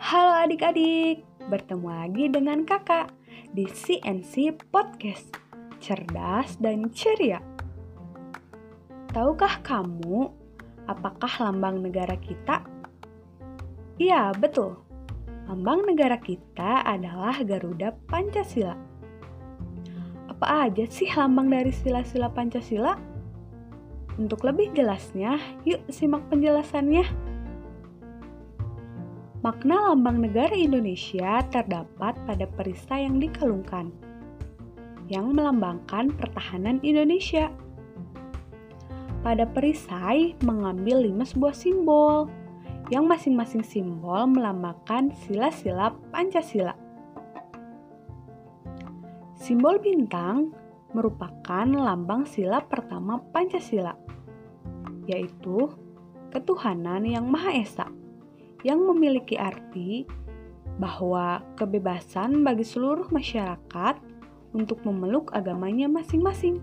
Halo adik-adik, bertemu lagi dengan kakak di CNC Podcast Cerdas dan Ceria. Tahukah kamu apakah lambang negara kita? Iya, betul. Lambang negara kita adalah Garuda Pancasila. Apa aja sih lambang dari sila-sila Pancasila? Untuk lebih jelasnya, yuk simak penjelasannya. Makna lambang negara Indonesia terdapat pada perisai yang dikelungkan, yang melambangkan pertahanan Indonesia. Pada perisai mengambil lima sebuah simbol, yang masing-masing simbol melambangkan sila-sila Pancasila. Simbol bintang merupakan lambang sila pertama Pancasila, yaitu ketuhanan yang Maha Esa yang memiliki arti bahwa kebebasan bagi seluruh masyarakat untuk memeluk agamanya masing-masing.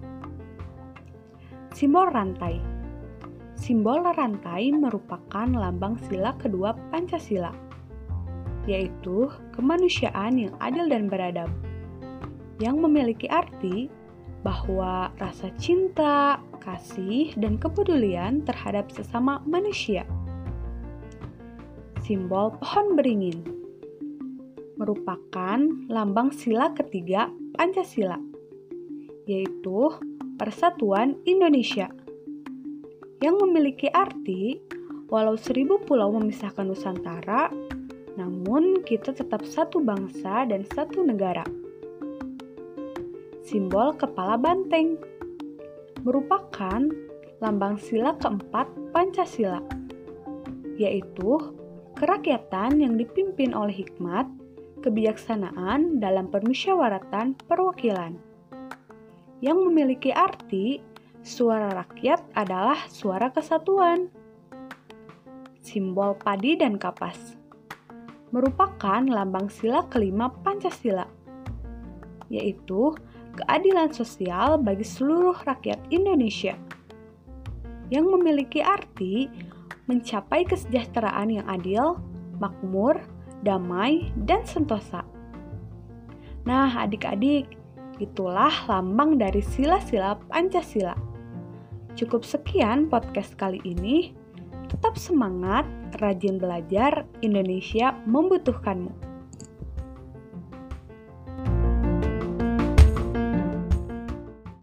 Simbol rantai Simbol rantai merupakan lambang sila kedua Pancasila, yaitu kemanusiaan yang adil dan beradab, yang memiliki arti bahwa rasa cinta, kasih, dan kepedulian terhadap sesama manusia simbol pohon beringin. Merupakan lambang sila ketiga Pancasila, yaitu Persatuan Indonesia. Yang memiliki arti, walau seribu pulau memisahkan Nusantara, namun kita tetap satu bangsa dan satu negara. Simbol kepala banteng merupakan lambang sila keempat Pancasila, yaitu kerakyatan yang dipimpin oleh hikmat, kebijaksanaan dalam permusyawaratan perwakilan. Yang memiliki arti, suara rakyat adalah suara kesatuan. Simbol padi dan kapas merupakan lambang sila kelima Pancasila, yaitu keadilan sosial bagi seluruh rakyat Indonesia. Yang memiliki arti mencapai kesejahteraan yang adil, makmur, damai, dan sentosa. Nah, adik-adik, itulah lambang dari sila-sila Pancasila. Cukup sekian podcast kali ini. Tetap semangat, rajin belajar, Indonesia membutuhkanmu.